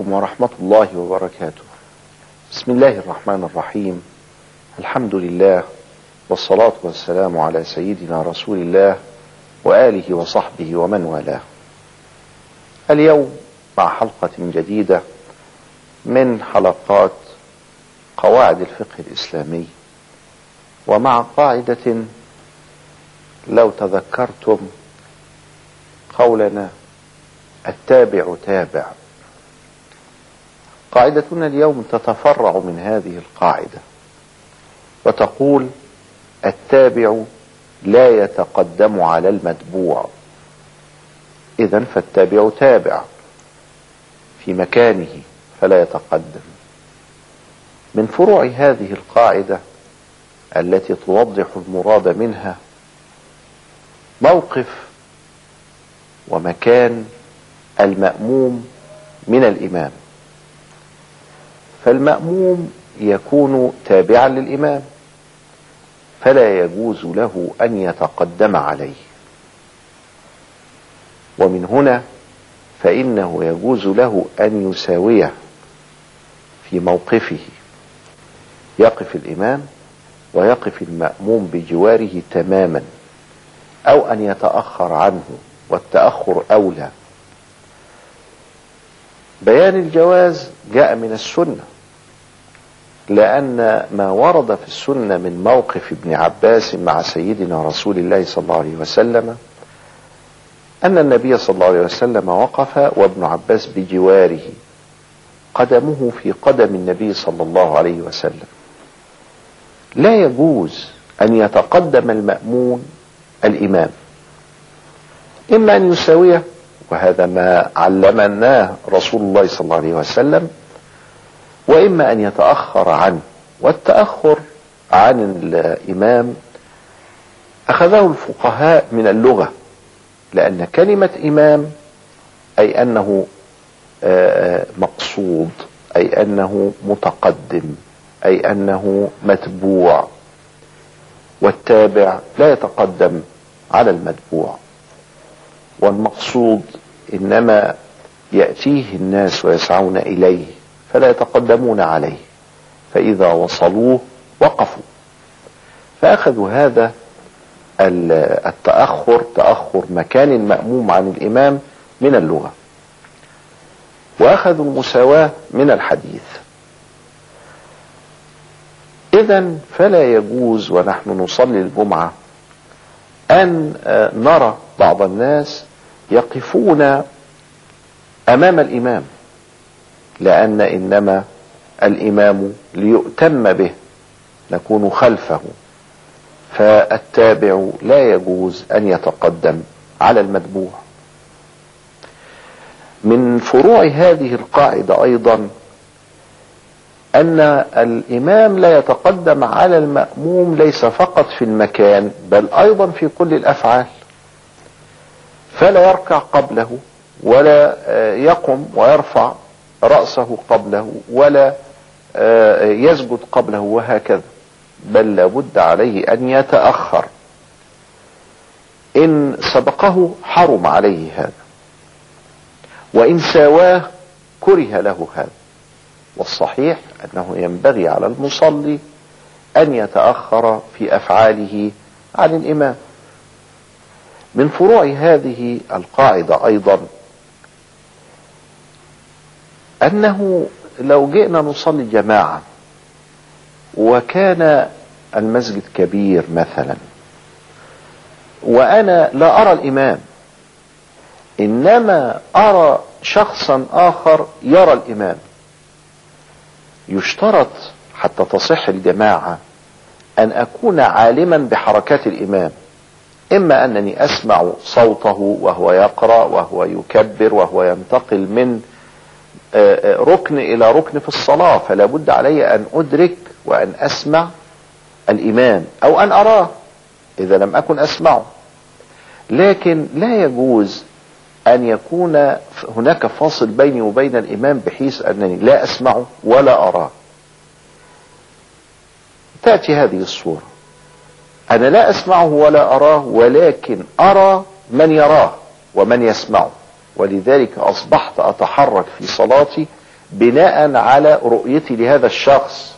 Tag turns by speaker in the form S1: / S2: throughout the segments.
S1: ورحمة الله وبركاته. بسم الله الرحمن الرحيم. الحمد لله والصلاة والسلام على سيدنا رسول الله وآله وصحبه ومن والاه. اليوم مع حلقة جديدة من حلقات قواعد الفقه الإسلامي. ومع قاعدة لو تذكرتم قولنا التابع تابع. قاعدتنا اليوم تتفرع من هذه القاعدة وتقول التابع لا يتقدم على المتبوع. إذا فالتابع تابع في مكانه فلا يتقدم. من فروع هذه القاعدة التي توضح المراد منها موقف ومكان المأموم من الإمام. فالمأموم يكون تابعا للإمام فلا يجوز له أن يتقدم عليه. ومن هنا فإنه يجوز له أن يساويه في موقفه. يقف الإمام ويقف المأموم بجواره تماما أو أن يتأخر عنه والتأخر أولى. بيان الجواز جاء من السنة. لأن ما ورد في السنة من موقف ابن عباس مع سيدنا رسول الله صلى الله عليه وسلم أن النبي صلى الله عليه وسلم وقف وابن عباس بجواره قدمه في قدم النبي صلى الله عليه وسلم. لا يجوز أن يتقدم المأمون الإمام. إما أن يساويه وهذا ما علمناه رسول الله صلى الله عليه وسلم وإما أن يتأخر عنه. والتأخر عن الإمام اخذه الفقهاء من اللغة لأن كلمة إمام أي أنه مقصود أي أنه متقدم أي أنه متبوع. والتابع لا يتقدم على المتبوع. والمقصود إنما يأتيه الناس ويسعون إليه. فلا يتقدمون عليه. فإذا وصلوه وقفوا. فأخذوا هذا التأخر تأخر مكان المأموم عن الإمام من اللغة. وأخذوا المساواة من الحديث. إذا فلا يجوز ونحن نصلي الجمعة أن نرى بعض الناس يقفون أمام الإمام. لأن إنما الإمام ليؤتم به نكون خلفه. فالتابع لا يجوز أن يتقدم على المتبوع. من فروع هذه القاعدة أيضا أن الإمام لا يتقدم على المأموم ليس فقط في المكان بل أيضا في كل الأفعال. فلا يركع قبله ولا يقم ويرفع رأسه قبله ولا يسجد قبله وهكذا. بل لابد عليه أن يتأخر. إن سبقه حرم عليه هذا. وإن ساواه كره له هذا. والصحيح أنه ينبغي على المصلي أن يتأخر في أفعاله عن الإمام. من فروع هذه القاعدة أيضا أنه لو جئنا نصلي جماعة وكان المسجد كبير مثلا وأنا لا أرى الإمام إنما أرى شخصا آخر يرى الإمام. يشترط حتى تصح الجماعة أن أكون عالما بحركات الإمام إما أنني أسمع صوته وهو يقرأ وهو يكبر وهو ينتقل من ركن إلى ركن في الصلاة فلا بد علي أن أدرك وأن أسمع الامام أو أن أراه إذا لم أكن أسمعه. لكن لا يجوز أن يكون هناك فاصل بيني وبين الإمام بحيث أنني لا أسمعه ولا أراه. تأتي هذه الصورة. أنا لا أسمعه ولا أراه ولكن أرى من يراه ومن يسمعه. ولذلك أصبحت أتحرك في صلاتي بناء على رؤيتي لهذا الشخص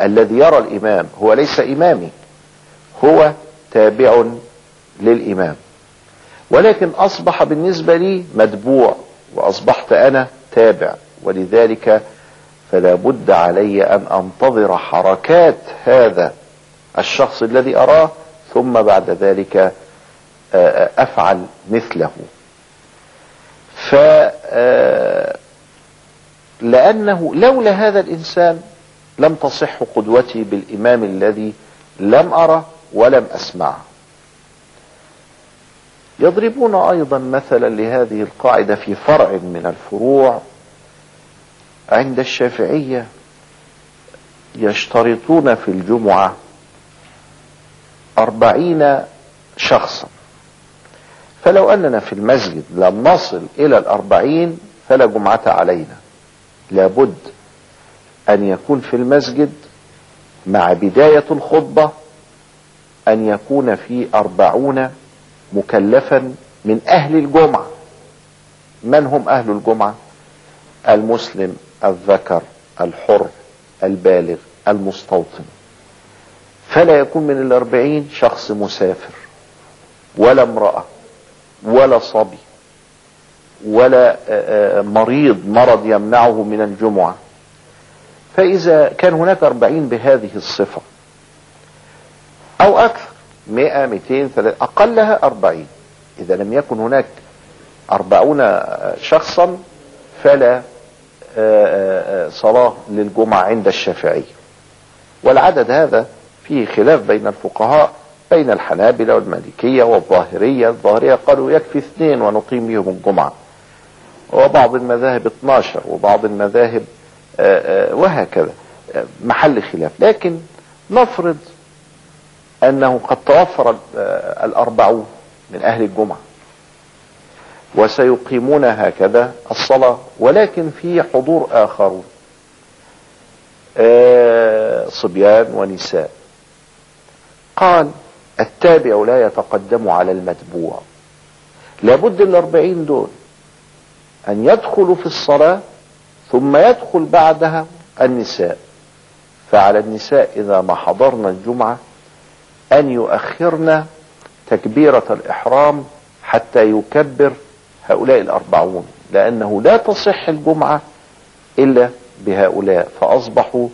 S1: الذي يرى الإمام. هو ليس إمامي هو تابع للإمام. ولكن أصبح بالنسبة لي متبوع وأصبحت أنا تابع. ولذلك فلا بد علي أن أنتظر حركات هذا الشخص الذي أراه ثم بعد ذلك أفعل مثله. ف لأنه لولا هذا الإنسان لم تصح قدوتي بالإمام الذي لم أرى ولم أسمعه. يضربون أيضا مثلا لهذه القاعدة في فرع من الفروع عند الشافعية يشترطون في الجمعة أربعين شخصا. فلو أننا في المسجد لم نصل إلى الأربعين فلا جمعة علينا. لابد أن يكون في المسجد مع بداية الخطبة أن يكون في أربعون مكلفا من أهل الجمعة. من هم أهل الجمعة؟ المسلم الذكر الحر البالغ المستوطن. فلا يكون من الأربعين شخص مسافر ولا امرأة. ولا صبي ولا مريض مرض يمنعه من الجمعة. فإذا كان هناك أربعين بهذه الصفة أو أكثر مئة مئتين ثلاثة أقلها أربعين. إذا لم يكن هناك أربعون شخصا فلا صلاة للجمعة عند الشافعية والعدد هذا فيه خلاف بين الفقهاء بين الحنابلة والمالكية والظاهرية الظاهرية قالوا يكفي اثنين ونقيم بهم الجمعة وبعض المذاهب 12 وبعض المذاهب وهكذا. محل خلاف. لكن نفرض أنه قد توفر الأربعون من أهل الجمعة. وسيقيمون هكذا الصلاة ولكن في حضور آخرون. صبيان ونساء. قال التابع لا يتقدم على المتبوع. لابد الأربعين دول. أن يدخلوا في الصلاة ثم يدخل بعدها النساء. فعلى النساء إذا ما حضرنا الجمعة أن يؤخرن تكبيرة الإحرام حتى يكبر هؤلاء الأربعون لأنه لا تصح الجمعة إلا بهؤلاء فأصبحوا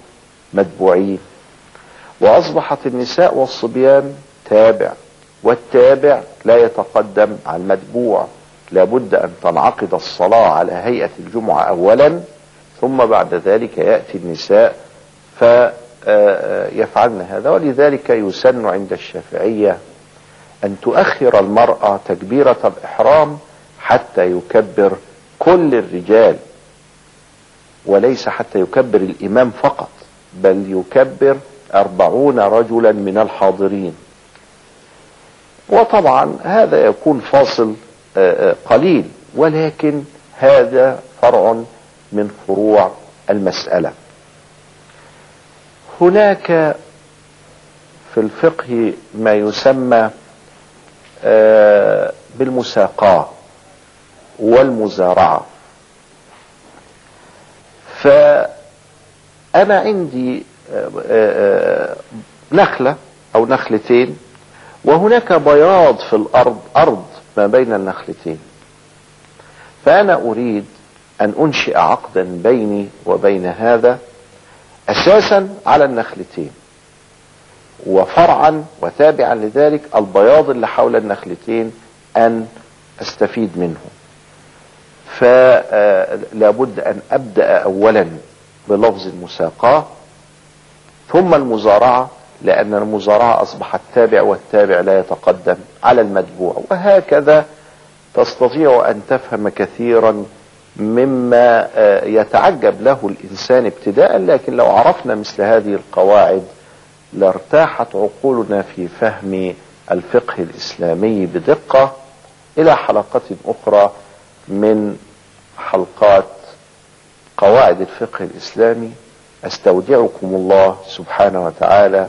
S1: متبوعين. وأصبحت النساء والصبيان تابع والتابع لا يتقدم على المتبوع. لابد أن تنعقد الصلاة على هيئة الجمعة أولا ثم بعد ذلك يأتي النساء فيفعلن هذا. ولذلك يسن عند الشافعية أن تؤخر المرأة تكبيرة الإحرام حتى يكبر كل الرجال وليس حتى يكبر الإمام فقط بل يكبر أربعون رجلا من الحاضرين. وطبعا هذا يكون فاصل قليل ولكن هذا فرع من فروع المسألة. هناك في الفقه ما يسمى بالمساقاة والمزارعة. فأنا عندي نخلة أو نخلتين وهناك بياض في الأرض أرض ما بين النخلتين. فأنا أريد أن أنشئ عقدا بيني وبين هذا أساسا على النخلتين وفرعا وتابعا لذلك البياض اللي حول النخلتين أن أستفيد منه. فلا بد أن أبدأ أولا بلفظ المساقاة ثم المزارعة لأن المزارعة أصبحت تابع والتابع لا يتقدم على المتبوع. وهكذا تستطيع أن تفهم كثيرا مما يتعجب له الإنسان ابتداء لكن لو عرفنا مثل هذه القواعد لارتاحت عقولنا في فهم الفقه الإسلامي بدقة. إلى حلقة أخرى من حلقات قواعد الفقه الإسلامي. أستودعكم الله سبحانه وتعالى.